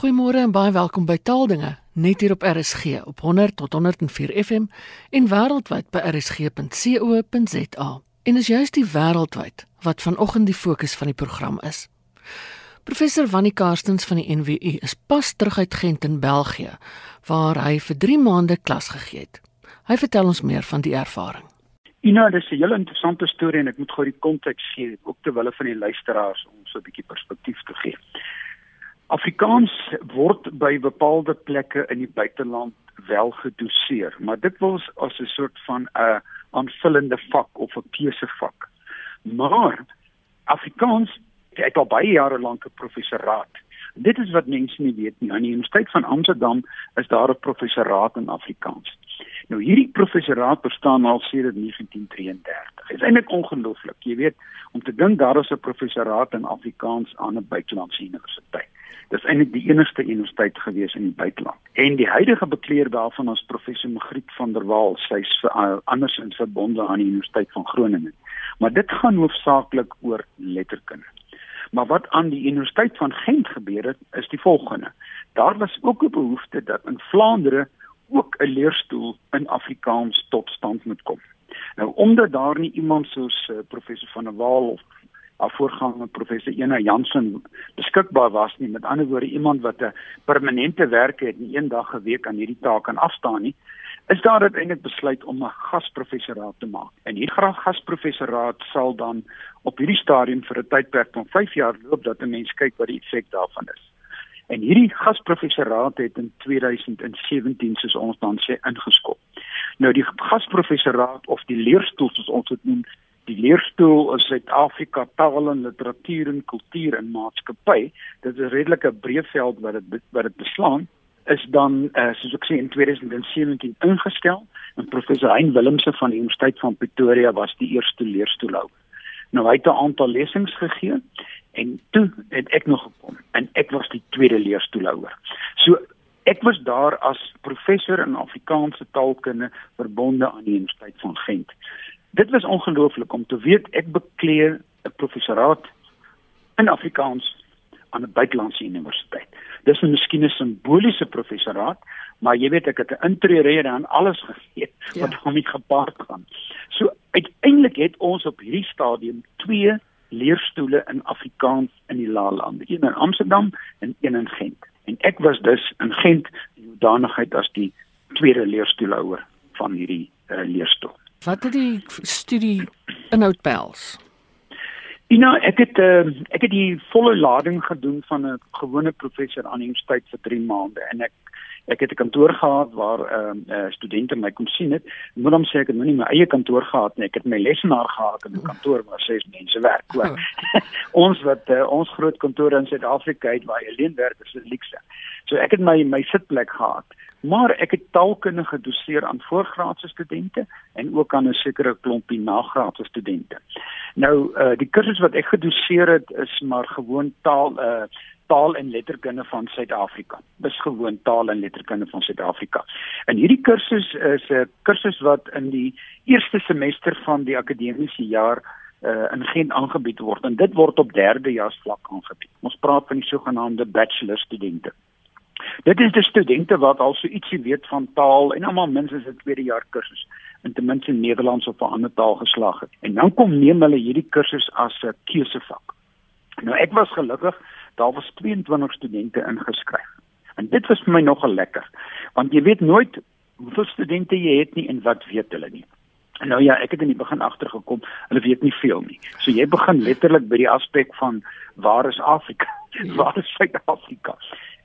Goeiemôre en baie welkom by Taaldinge, net hier op RSG op 100 tot 104 FM en wêreldwyd by rsg.co.za. En is juist die wêreldwyd wat vanoggend die fokus van die program is. Professor Wannie Karstens van die NWU is pas terug uit Gent in België waar hy vir 3 maande klas gegee het. Hy vertel ons meer van die ervaring. Ina, dis 'n hele interessante storie en ek moet gou die konteks gee ook terwyl hulle van die luisteraars om so 'n bietjie perspektief te gee. Afrikaans word by bepaalde plekke in die buiteland wel gedoseer, maar dit word as 'n soort van 'n aanvullende vak of 'n keusevak. Maar Afrikaans het al baie jare lank 'n professoraat. Dit is wat mense nie weet nie. Aan die Universiteit van Amsterdam is daar 'n professoraat in Afrikaans. Nou hierdie professoraat bestaan al sedert 1933. Dit is eintlik ongelooflik. Jy weet, om te dink daar is 'n professoraat in Afrikaans aan 'n buitelandse universiteit. Dis eintlik die enigste universiteit gewees in die buiteland. En die huidige bekleer daarvan is professor Magriet van der Walt, sy's uh, andersins verbonde aan die Universiteit van Groningen. Maar dit gaan hoofsaaklik oor letterkunde. Maar wat aan die Universiteit van Gent gebeur het, is die volgende. Daar was ook 'n behoefte dat in Vlaandere ook 'n leerstoel in Afrikaans tot stand moet kom. Nou omdat daar nie iemand soos uh, professor van der Walt of haar voorganger professor Ena Jansen beskikbaar was nie. Met ander woorde iemand wat 'n permanente werk het en eendag 'n week aan hierdie taak kan afstaan nie is daar uiteindelik besluit om 'n gasprofessoraat te maak. En hierdie graag gasprofessoraat sal dan op hierdie stadium vir 'n tydperk van 5 jaar loop dat 'n mens kyk wat die effek daarvan is. En hierdie gasprofessoraat het in 2017 soos ons dan sê ingeskop. Nou die gasprofessoraat of die leerstoel soos ons dit noem die leerstoel in Suid-Afrika taal en literatuur en kultuur en maatskappy. Dit is 'n redelike breë veld wat dit wat dit beslaan. Is dan uh, soos ek sê in 2017 ingestel en professor Hein Willemse van die Universiteit van Pretoria was die eerste leerstoelhouer nou hy het 'n aantal lesings gegee en toe het ek nog gekom en ek was die tweede leerstoelhouer. So Ek was daar as professor in Afrikaanse taalkunde verbonde aan die Universiteit van Gent dit was ongelooflik om te weet ek bekleer 'n professoraat in Afrikaans aan 'n buitelandse universiteit. Dis 'n miskien 'n simboliese professoraat, maar jy weet ek het 'n intree aan alles gegee ja. wat daarmee gepaard gaan. So uiteindelik het ons op hierdie stadium twee leerstoele in Afrikaans in die Laalande, een in Amsterdam en een in Gent. En ek was dus in Gent in hoedanigheid as die tweede leerstoelhouer van hierdie uh, leerstoel. Wat het die studie inhoud behels? Ina, ek het uh, ek het die volle lading gedoen van 'n gewone professor aan universiteit vir 3 maande en ek ek het 'n kantoor gehad waar ehm uh, uh, studente my kom sien het. Moet hom sê ek het nou nie my eie kantoor gehad nie. Ek het my lesenaar gehad in 'n kantoor waar ses mense werk. Oh. ons wat uh, ons groot kantoor in Suid-Afrika het waar alleen werk is 'n luukse. So ek het my my sitplek gehad maar ek het taalkunde gedoseer aan voorgraadse studente en ook aan 'n sekere klompie nagraadse studente. Nou uh die kursus wat ek gedoseer het is maar gewoon taal uh taal en letterkunde van Suid-Afrika. Dis gewoon taal en letterkunde van Suid-Afrika. En hierdie kursus is 'n kursus wat in die eerste semester van die akademiese jaar uh in Gent aangebied word en dit word op derde jaar vlak aangebied. Ons praat van die sogenaamde bachelor studente. Dit is die studente wat al so ietsie weet van taal en almal minstens 'n tweede jaar kursus in ten minste Nederlands of 'n ander taal geslaag het. En dan kom neem hulle hierdie kursus as 'n keusevak. Nou ek was gelukkig, daar was 22 studente ingeskryf. En dit was vir my nogal lekker, want jy weet nooit hoeveel studente jy het nie en wat weet hulle nie. Nou ja, ek het in die begin agtergekom, hulle weet nie veel nie. So jy begin letterlik by die aspek van waar is Afrika? Waar is Suid-Afrika?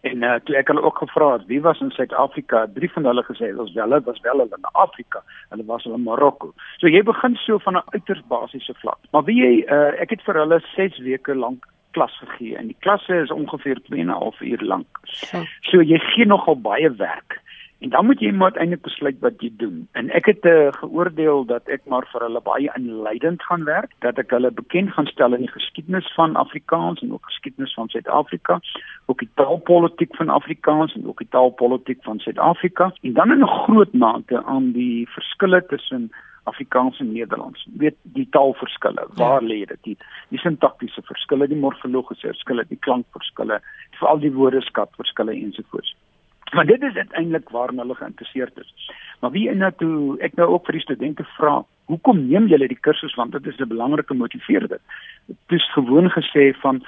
En uh, toe ek hulle ook gevra het wie was in Suid-Afrika, drie van hulle gesê het ons wel het was wel hulle in Afrika, hulle was hulle in Marokko. So jy begin so van 'n uiters basiese vlak. Maar wie jy uh, ek het vir hulle 6 weke lank klas gegee en die klasse is ongeveer 2 en 'n half uur lank. So jy gee nogal baie werk. En dan moet jy maar uiteindelik besluit wat jy doen. En ek het uh, geoordeel dat ek maar vir hulle baie inleidend gaan werk, dat ek hulle bekend gaan stel in die geskiedenis van Afrikaans en ook geskiedenis van Suid-Afrika, ook die taalpolitiek van Afrikaans en ook die taalpolitiek van Suid-Afrika en dan in 'n groot mate aan die verskille tussen Afrikaans en Nederlands. Weet die taalverskille, waar ja. lê dit? Die, die sintaktiese verskille, die morfologiese verskille, die klankverskille, veral die woordeskatverskille ensovoorts. Maar dit is eintlik waarna hulle geïnteresseerd is. Maar wie en nou toe ek nou ook vir die studente vra, hoekom neem julle die kursus want dit is 'n belangrike motiveerder. Dit is gewoon gesê van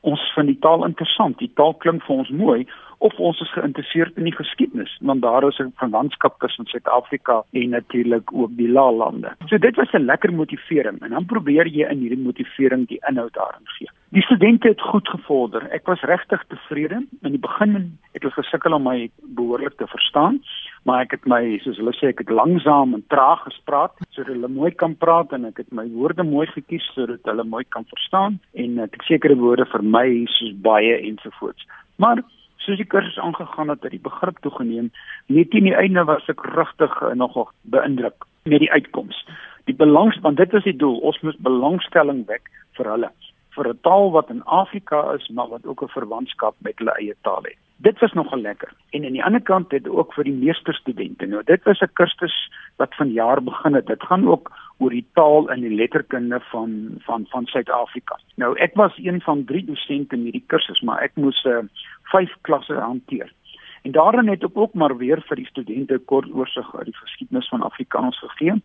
ons vind die taal interessant. Die taal klink vir ons mooi of ons is geïnteresseerd in die geskiedenis want daar is 'n verwantskap tussen Suid-Afrika en natuurlik ook die Laalande. So dit was 'n lekker motivering en dan probeer jy in hierdie motivering die inhoud daarin gee. Die studente het goed gevorder. Ek was regtig tevrede. In die begin het hulle gesukkel om my behoorlik te verstaan, maar ek het my soos hulle sê ek het langsaam en traag gespreek sodat hulle mooi kan praat en ek het my woorde mooi gekies sodat hulle mooi kan verstaan en ek sekere woorde vir my soos baie ensovoorts. Maar soos die kursus aangegaan het, het die begrip toegeneem. Net teen die einde was ek regtig uh, nogal beïndruk met die uitkoms. Die belangs want dit is die doel. Ons moet belangstelling wek vir hulle vir 'n taal wat in Afrika is, maar wat ook 'n verwantskap met hulle eie taal het. Dit was nogal lekker. En aan die ander kant het ook vir die meesterstudente. Nou dit was 'n kursus wat vanjaar begin het. Dit gaan ook oor die taal en die letterkunde van van van Suid-Afrika. Nou ek was een van drie dosente in hierdie kursus, maar ek moes uh, vyf klasse hanteer. En daarin het ek ook maar weer vir die studente kort oorsig oor die geskiedenis van Afrikaans gegee.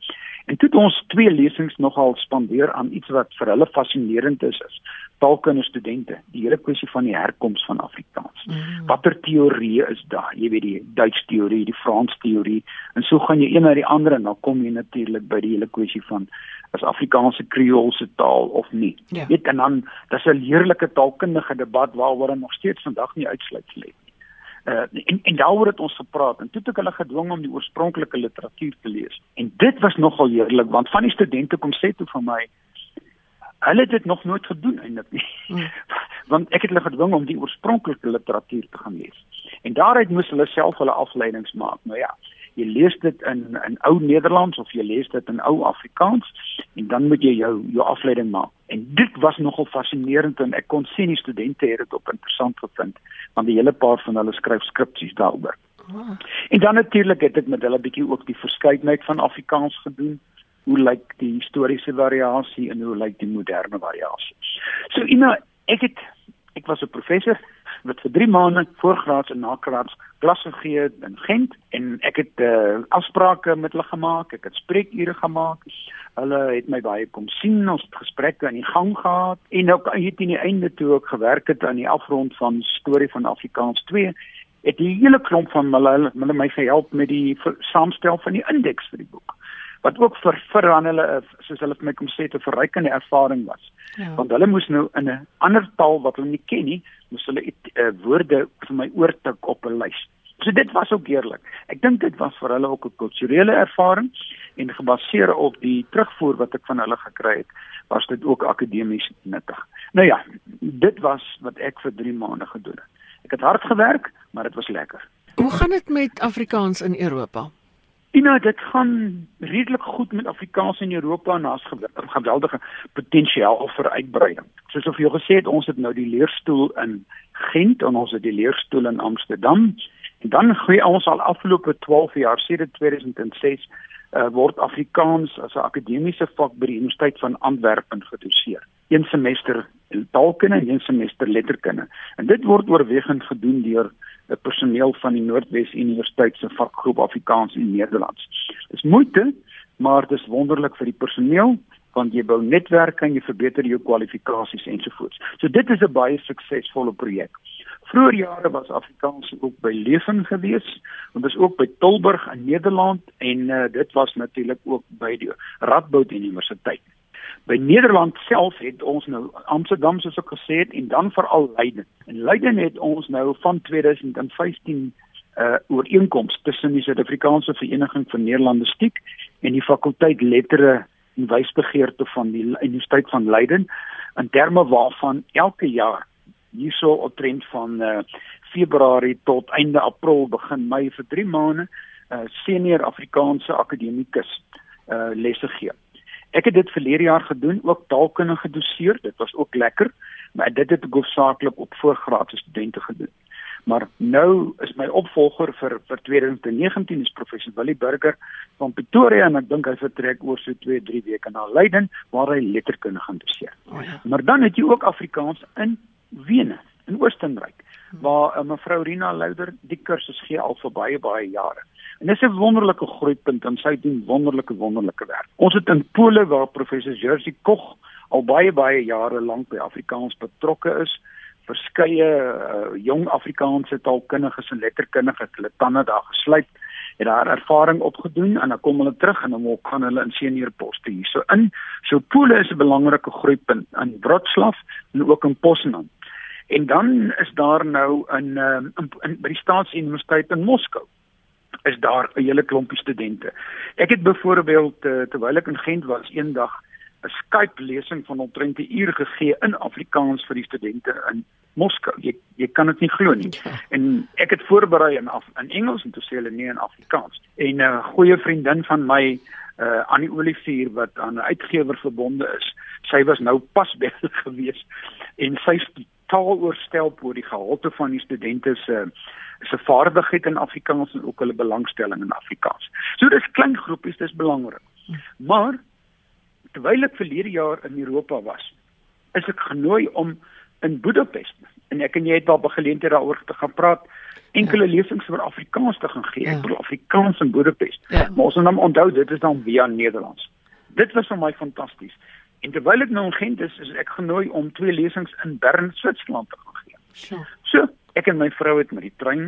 En toe het ons twee lesings nogal spandeer aan iets wat vir hulle fascinerend is, is taalkunde studente, die hele kwessie van die herkoms van Afrikaans. Mm. Watter teorieë is daar? Jy weet die Duits teorie, die Frans teorie, en so gaan jy een na die ander en dan kom jy natuurlik by die hele kwessie van as Afrikaanse Kreoolse taal of nie. Ja. Weet en dan dis 'n heerlike taalkundige debat waaroor nog steeds vandag nie uitsluit lê nie. Uh, en en daaroor het ons gepraat en toe het ek hulle gedwing om die oorspronklike literatuur te lees. En dit was nogal heerlik want van die studente kom sê toe vir my hulle het dit nog nooit gedoen eintlik nie. Hmm. want ek het hulle gedwing om die oorspronklike literatuur te gaan lees. En daaruit moes hulle self hulle afleidings maak. Nou ja, jy lees dit in in ou Nederlands of jy lees dit in ou Afrikaans en dan moet jy jou jou afleiding maak. En dit was nogal fascinerend en ek kon sien die studente het dit op interessant gevind want die hele paar van hulle skryf skripsies daaroor. Oh. En dan natuurlik het ek met hulle bietjie ook die verskeidenheid van Afrikaans gedoen. Hoe lyk die historiese variasie en hoe lyk die moderne variasie? So Ina, ek het ek was 'n professor wat vir 3 maande voorgraads en nagraads klas gegee in Gent en ek het uh, afsprake met hulle gemaak, ek het spreekure gemaak. Hulle het my baie kom sien, ons het gesprekke aan die gang gehad en ook hier teen die einde toe ek gewerk het aan die afrond van storie van Afrikaans 2 het die hele klomp van hulle hulle my gehelp met die saamstel van die indeks vir die boek wat ook vir vir hulle soos hulle vir my kom sê 'n verrykende ervaring was. Ja. Want hulle moes nou in 'n ander taal wat hulle nie ken nie, moes hulle uh, woorde vir my oortik op 'n lys. So dit was ook eerlik. Ek dink dit was vir hulle ook 'n kulturele ervaring en gebaseer op die terugvoer wat ek van hulle gekry het, was dit ook akademies nuttig. Nou ja, dit was wat ek vir 3 maande gedoen het. Ek het hard gewerk, maar dit was lekker. Hoe gaan dit met Afrikaans in Europa? Ina, dit gaan redelik goed met Afrikaans in Europa en daar's geweldige potensiaal vir uitbreiding. Soos of jy gesê het, ons het nou die leerstoel in Gent en ons het die leerstoel in Amsterdam. En dan gee ons al afgelope 12 jaar sedert 2006 uh, word Afrikaans as 'n akademiese vak by die Universiteit van Antwerpen gedoseer. Een semester taalkunde en een semester letterkunde. En dit word oorwegend gedoen deur personeel van die Noordwes Universiteit se vakgroep Afrikaans en Nederlands. Dis moeite, maar dis wonderlik vir die personeel want jy bou netwerke en jy verbeter jou kwalifikasies ensovoorts. So dit is 'n baie suksesvolle projek. Vroeger jare was Afrikaans ook by Leven gewees, en dis ook by Tilburg in Nederland en uh, dit was natuurlik ook by die Radboud Universiteit. By Nederland self het ons nou Amsterdam soos ek gesê het en dan veral Leiden. En Leiden het ons nou van 2015 uh ooreenkoms tussen die Suid-Afrikaanse Vereniging vir Nederlandistiek en die fakulteit lettere en wysbegeerte van die Universiteit van Leiden in terme waarvan elke jaar hierso optrend van uh Februarie tot einde April begin Mei vir 3 maande uh senior Afrikaanse akademikus uh lesse gee. Ek het dit verlede jaar gedoen, ook taalkunde gedoseer. Dit was ook lekker, maar dit het ek hoofsaaklik op voorgraadse studente gedoen. Maar nou is my opvolger vir vir 2019 is professor Willie Burger van Pretoria en ek dink hy vertrek oor so 2, 3 weke na Leiden waar hy letterkunde gaan doseer. Oh ja. Maar dan het jy ook Afrikaans in Wene in Oostenryk waar uh, mevrou Rina Louder die kursus gee al vir baie baie jare. En dis 'n wonderlike groeipunt en sy doen wonderlike wonderlike werk. Ons het in Pole waar professor Jersey Koch al baie baie jare lank by Afrikaans betrokke is, verskeie uh, jong Afrikaanse taalkundiges en letterkundiges het hulle tande daar gesluit het daar ervaring opgedoen en dan kom hulle terug en dan kan hulle in senior poste hier. So in so Pole is 'n belangrike groeipunt in Wroclaw en ook in Poznan. En dan is daar nou in uh, in, in by die Staatsuniversiteit in Moskou is daar 'n hele klompie studente. Ek het byvoorbeeld uh, terwyl ek in Gent was eendag 'n Skype lesing van omtrent 'n uur gegee in Afrikaans vir die studente in Moskou. Jy jy kan dit nie glo nie. Ja. En ek het voorberei in af, in Engels en toe sê hulle nee in Afrikaans. En 'n uh, goeie vriendin van my uh Annie Olivier wat aan 'n uitgewer verbonde is. Sy was nou pas by gewees en sy totaal oorstelp oor die gehalte van die studente se se vaardigheid in Afrikaans en ook hulle belangstelling in Afrikaans. So dis klein groepies, dis belangrik. Maar terwyl ek verlede jaar in Europa was, is ek genooi om in Budapest en ek en jy het daar begeleentheid daaroor te gaan praat enkele ja. lesings oor Afrikaans te gaan gee. Ja. Ek bedoel Afrikaans in Budapest. Ja. Maar ons moet onthou dit is dan via Nederlands. Dit was vir my fantasties. En terwyl ek nou in Gent is, is ek genooi om twee lesings in Bern, Switserland te gaan gee. So. so, ek en my vrou het met die trein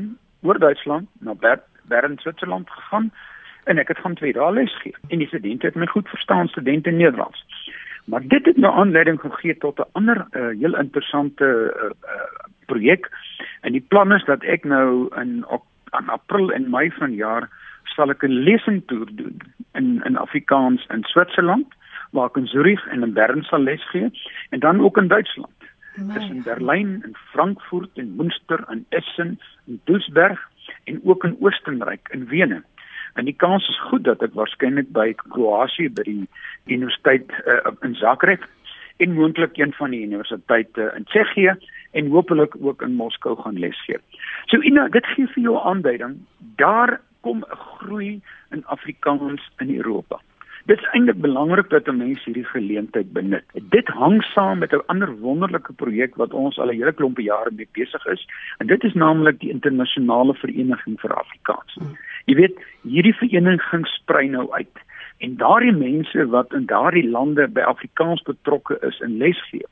oor Duitsland na Ber Bern, Switserland gegaan en ek het gaan twee dae les gee. En die studente het my goed verstaan, studente Nederlands. Maar dit het nou aanleiding gegee tot 'n ander uh, heel interessante uh, uh, projek. En die plan is dat ek nou in in April en Mei van jaar sal ek 'n lesing toer doen in in Afrikaans in Switserland waar ek in Zurich en in Bern sal les gee en dan ook in Duitsland. Dis in Berlyn en Frankfurt en Münster en Essen en Duisburg en ook in Oostenryk in Wene. En die kans is goed dat ek waarskynlik by Kroasie by die universiteit uh, in Zagreb en moontlik een van die universiteite in Tsjechië en hopelik ook in Moskou gaan les gee. So Ina, dit gee vir jou aanduiding, daar kom 'n groei in Afrikaans in Europa. Dit is eintlik belangrik dat 'n mens hierdie geleentheid benut. Dit hang saam met 'n ander wonderlike projek wat ons al 'n hele klompe jare mee besig is, en dit is naamlik die internasionale vereniging vir Afrikaans. Hmm. Jy weet, hierdie vereniging sprei nou uit en daardie mense wat in daardie lande by Afrikaans betrokke is in lesgee.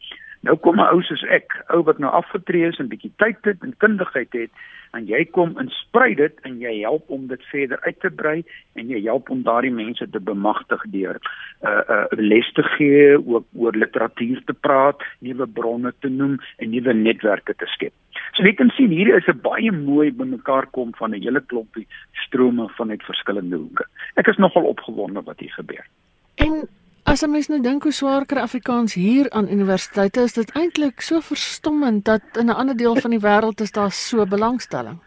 Nou kom 'n ou soos ek, ou wat nou afgetree is en bietjie tyd het en kundigheid het, en jy kom en sprei dit en jy help om dit verder uit te brei en jy help om daardie mense te bemagtig deur 'n uh, uh, les te gee, ook oor literatuur te praat, nuwe bronne te noem en nuwe netwerke te skep. So jy kan sien hier is 'n baie mooi bymekaar kom van 'n hele klompie strome vanuit verskillende hoeke. Ek is nogal opgewonde wat hier gebeur. En As jy mens nou dink hoe swaar kry Afrikaans hier aan universiteite, is dit eintlik so verstommend dat in 'n ander deel van die wêreld is daar so belangstelling.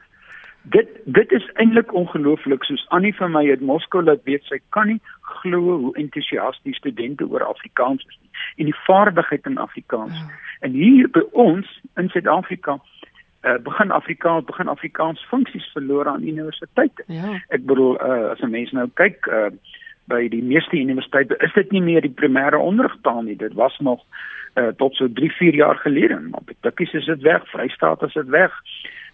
Dit dit is eintlik ongelooflik soos Annie van my uit Moskou laat weet sy kan nie glo hoe entoesiasties studente oor Afrikaans is nie en die vaardigheid in Afrikaans. Ja. En hier by ons in Suid-Afrika uh, begin Afrikaans begin Afrikaans funksies verloor aan universiteite. Ja. Ek bedoel uh, as 'n mens nou kyk uh, by die meeste universiteite is dit nie meer die primêre onderrigtaal nie. Dit was nog uh, tot so 3, 4 jaar gelede. Maar by Tikkies is dit weg, Vrystaat is dit weg.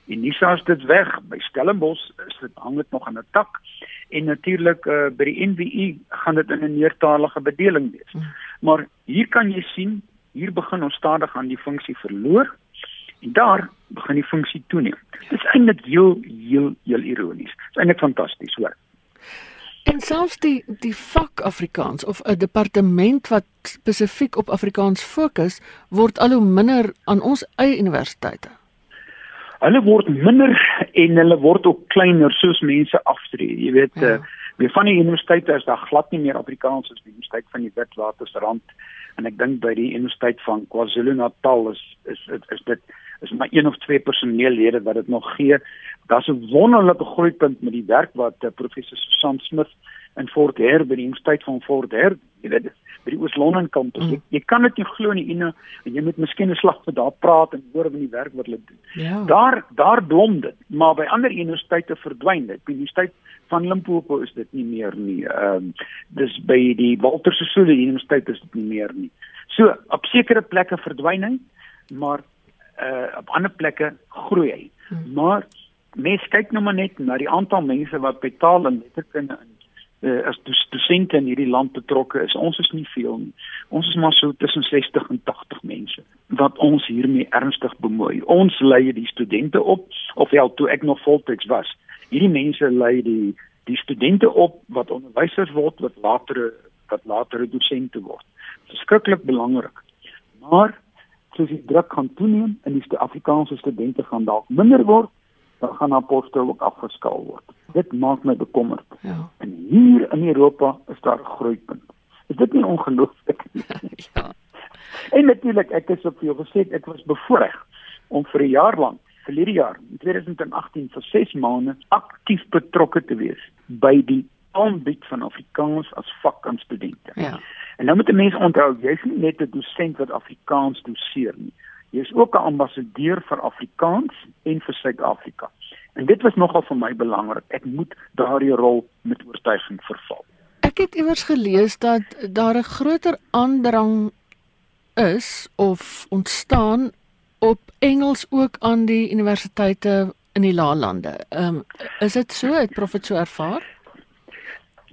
En Nisa is dit weg. By Stellenbosch is dit hang dit nog aan 'n tak. En natuurlik uh, by die NWU gaan dit in 'n meertalige bedeling wees. Hmm. Maar hier kan jy sien, hier begin ons stadig aan die funksie verloor en daar begin die funksie toeneem. Dit is eintlik heel heel heel ironies. Dit is eintlik fantasties, hoor. En selfs die die vak Afrikaans of 'n departement wat spesifiek op Afrikaans fokus, word al hoe minder aan ons eie universiteite. Hulle word minder en hulle word ook kleiner soos mense aftree. Jy weet, ja. uh, by van die universiteite is daar glad nie meer Afrikaans as die Universiteit van die Witwatersrand en ek dink by die Universiteit van KwaZulu-Natal is is is, is dit is maar een of twee personeellede wat dit nog gee. Daar's 'n wonderlike groeipunt met die werk wat uh, professor Susan Smith in Fort Hare by die Universiteit van Fort Hare, jy weet by die Oos-London kampus. Mm. Jy, jy kan dit nie glo nie en jy moet miskien 'n slag vir daar praat en hoor van die werk wat hulle doen. Ja. Daar daar blom dit, maar by ander universiteite verdwyn dit. By die Universiteit van Limpopo is dit nie meer nie. Ehm um, dis by die Walter Sisulu Universiteit is dit nie meer nie. So op sekere plekke verdwyn hy, maar uh op ander plekke groei hy. Hmm. Maar mens kyk nou maar net na die aantal mense wat betaal en letterkunde in uh, as dosente in hierdie land betrokke is. Ons is nie veel nie. Ons is maar so tussen 60 en 80 mense wat ons hiermee ernstig bemoei. Ons lei die studente op of ja, toe ek nog voltyds was. Hierdie mense lei die die studente op wat onderwysers word wat later wat later dosente word. Skrikkelik belangrik. Maar soos die druk gaan toeneem en die Afrikaanse studente gaan dalk minder word, dan gaan apostel ook afgeskaal word. Dit maak my bekommerd. Ja. En hier in Europa is daar 'n groeipunt. Is dit nie ongelooflik nie? ja. En natuurlik, ek is op jou gesê, ek was bevoorreg om vir 'n jaar lank, verlede jaar, in 2018 vir 6 maande aktief betrokke te wees by die aanbied van Afrikaans as vak aan studente. Ja. En nou moet 'n mens onthou, jy's nie net 'n dosent wat Afrikaans doseer nie. Jy's ook 'n ambassadeur vir Afrikaans en vir Suid-Afrika. En dit was nogal vir my belangrik. Ek moet daardie rol met oortuiging vervul. Ek het iewers gelees dat daar 'n groter aandrang is of ontstaan op Engels ook aan die universiteite in die laalande. Ehm um, is dit so? Het profet so ervaar?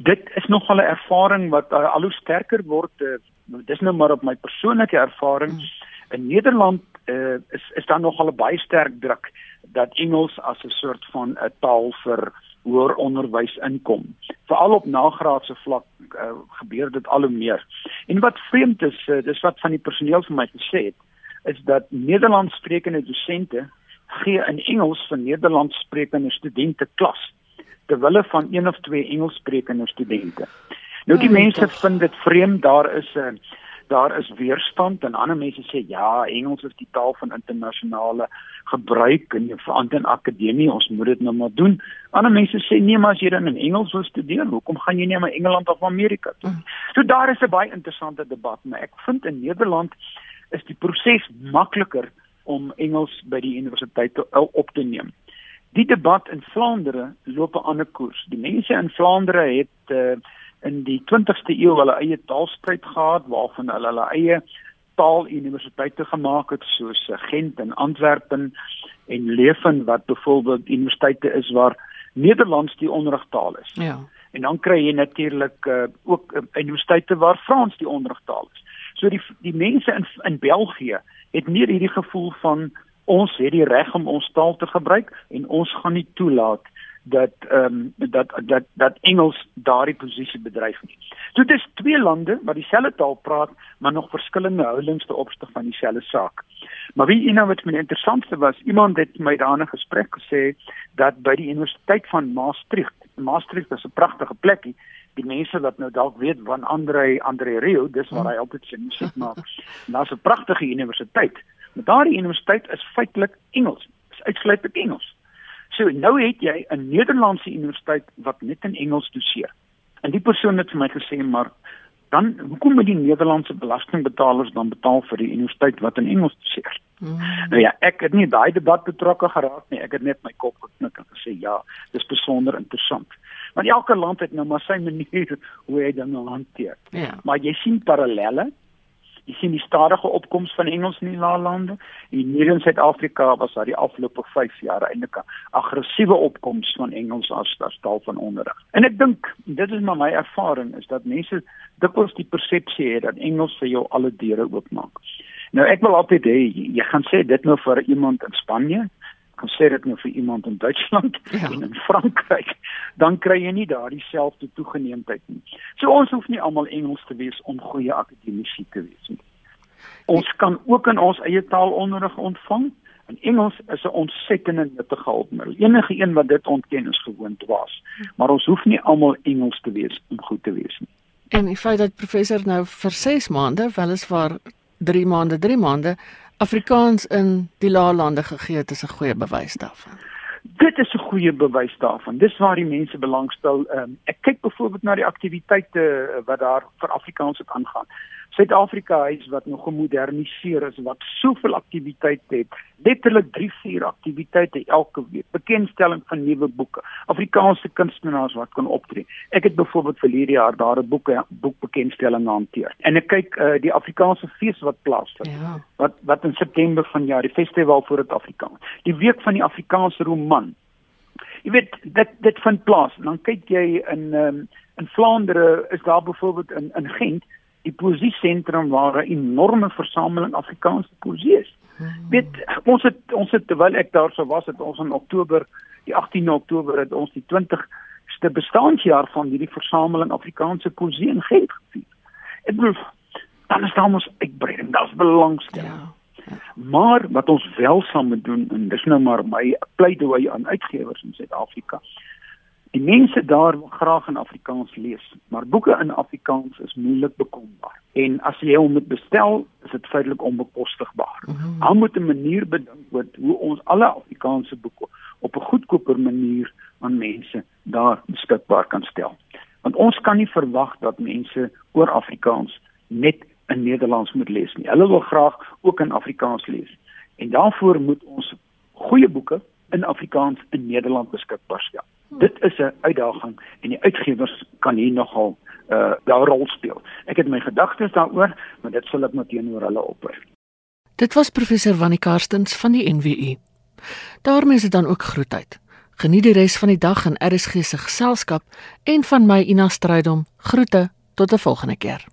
Dit is nogal 'n ervaring wat uh, al hoe sterker word. Uh, dis nou maar op my persoonlike ervaring. Hmm. In Nederland uh, is is daar nogal 'n baie sterk druk dat Engels as 'n soort van 'n uh, taal vir hoër onderwys inkom. Veral op nagraadse vlak uh, gebeur dit al hoe meer. En wat vreemd is, uh, dis wat van die personeel vir my gesê het, is dat Nederlandssprekende dosente gee in Engels vir Nederlandssprekende studente klas te wille van een of twee Engelssprekende studente. Nou die ja, mense vind dit vreemd, daar is 'n uh, daar is weerstand en ander mense sê ja, Engels is die taal van internasionale gebruik en verant in akademie, ons moet dit nou maar doen. Ander mense sê nee, maar as jy dan in Engels wil studeer, hoekom gaan jy nie na Engeland of Amerika toe? Mm. So daar is 'n baie interessante debat, maar ek vind in Nederland is die proses makliker om Engels by die universiteit op te neem. Die debat in Vlaandere loop 'n ander koers. Die mense in Vlaandere het uh, in die 20ste eeu hulle eie taalstryd gehad waarvan hulle hulle eie taaluniversiteite gemaak het soos eh, Gent en Antwerpen en Leuven wat byvoorbeeld universiteite is waar Nederlands die onderrigtaal is. Ja. En dan kry jy natuurlik uh, ook uh, universiteite waar Frans die onderrigtaal is. So die die mense in in België het nie hierdie gevoel van ons het die reg om ons taal te gebruik en ons gaan nie toelaat dat ehm um, dat dat dat Engels daardie posisie bedryf nie. So dit is twee lande wat dieselfde taal praat, maar nog verskillende houdings te opsig van dieselfde saak. Maar wie know wat my interessantste was, iemand het my daarin 'n gesprek gesê dat by die Universiteit van Maastricht, Maastricht is 'n pragtige plekkie, die mense wat nou dalk weet van Andre Andre Rio, dis waar hy altyd sy musiek maak. Daar's 'n pragtige universiteit. Maar daardie universiteit is feitelik Engels, is uitsluitlik Engels. So nou het jy 'n Nederlandse universiteit wat net in Engels doseer. En die persoon het vir my gesê maar dan hoekom moet die Nederlandse belastingbetalers dan betaal vir die universiteit wat in Engels doseer? Mm. Nou ja, ek het nie daai debat betrokke geraak nie. Ek het net my kop geknik en gesê ja, dis besonder interessant. Want elke land het nou maar sy manier hoe hy dinge hanteer. Ja. Maar jy sien parallelle Jy sien die stadige opkoms van Engels in die lande. Hier in Suid-Afrika was daar die afgelope 5 jaar eintlik 'n aggressiewe opkoms van Engels as as taal van onderrig. En ek dink dit is maar my ervaring is dat mense dikwels die persepsie het dat Engels vir jou alle deure oopmaak. Nou ek wil altyd hê jy gaan sê dit nou vir iemand in Spanje kan sê dit nou vir iemand in Duitsland ja. en in Frankryk, dan kry jy nie daardie selfde toegeneemdheid nie. So ons hoef nie almal Engels te wees om goeie akademici te wees nie. Ons kan ook in ons eie taal onderrig ontvang. En Engels is 'n ontsettende nuttige hulpmiddel. Enige een wat dit ontken is gewoon dwaas. Maar ons hoef nie almal Engels te wees om goed te wees nie. En die feit dat professor nou vir 6 maande, weliswaar 3 maande, 3 maande Afrikaans in die laalande gegee het is 'n goeie bewys daarvan. Dit is 'n goeie bewys daarvan. Dis waar die mense belangstel. Um, ek kyk byvoorbeeld na die aktiwiteite wat daar vir Afrikaans ook aangaan. Suid-Afrika huis wat nog gemoderniseer is wat soveel aktiwiteite het. Letterlik 3, 4 aktiwiteite elke week. Bekendstelling van nuwe boeke. Afrikaanse kunstenaars wat kan optree. Ek het byvoorbeeld vir hierdie jaar daar 'n boeke boekbekendstelling hanteer. En ek kyk uh, die Afrikaanse fees wat plaasvind. Ja. Wat wat in September vanjaar die festival vir dit Afrikaans. Die week van die Afrikaanse roman. Jy weet dit dit vind plaas. Dan kyk jy in um, in Vlaandere is daar byvoorbeeld in in Gent die poesie sentrum waar 'n enorme versameling Afrikaanse poesie is. Hmm. Weet ons het ons het terwyl ek daar sou was het ons in Oktober die 18 Oktober het ons die 20ste bestaanjaar van hierdie versameling Afrikaanse poesie in Gent gevier. Ek bedoel dan is daar mos uitbreiding, daar's belangstelling. Ja. Ja. Maar wat ons wel saam moet doen en dis nou maar my pleidooi aan uitgewers in Suid-Afrika Die mense daar wil graag in Afrikaans lees, maar boeke in Afrikaans is moeilik bekombaar. En as jy hom moet bestel, is dit feitelik onbekostigbaar. Mm -hmm. moet 'n manier bedink word hoe ons alle Afrikaanse boeke op 'n goedkoper manier aan mense daar beskikbaar kan stel. Want ons kan nie verwag dat mense oor Afrikaans net in Nederlands moet lees nie. Hulle wil graag ook in Afrikaans lees. En daarvoor moet ons goeie boeke in Afrikaans in Nederland beskikbaar stel. Dit is 'n uitdaging en die uitgewers kan hier nogal uh daar rol speel. Ek het my gedagtes daaroor, maar dit sal ek met teenoor hulle opper. Dit was professor Wannie Karstens van die NWU. daarmee is dit dan ook groet uit. Geniet die res van die dag in RSG se geselskap en van my Ina Strydom. Groete tot 'n volgende keer.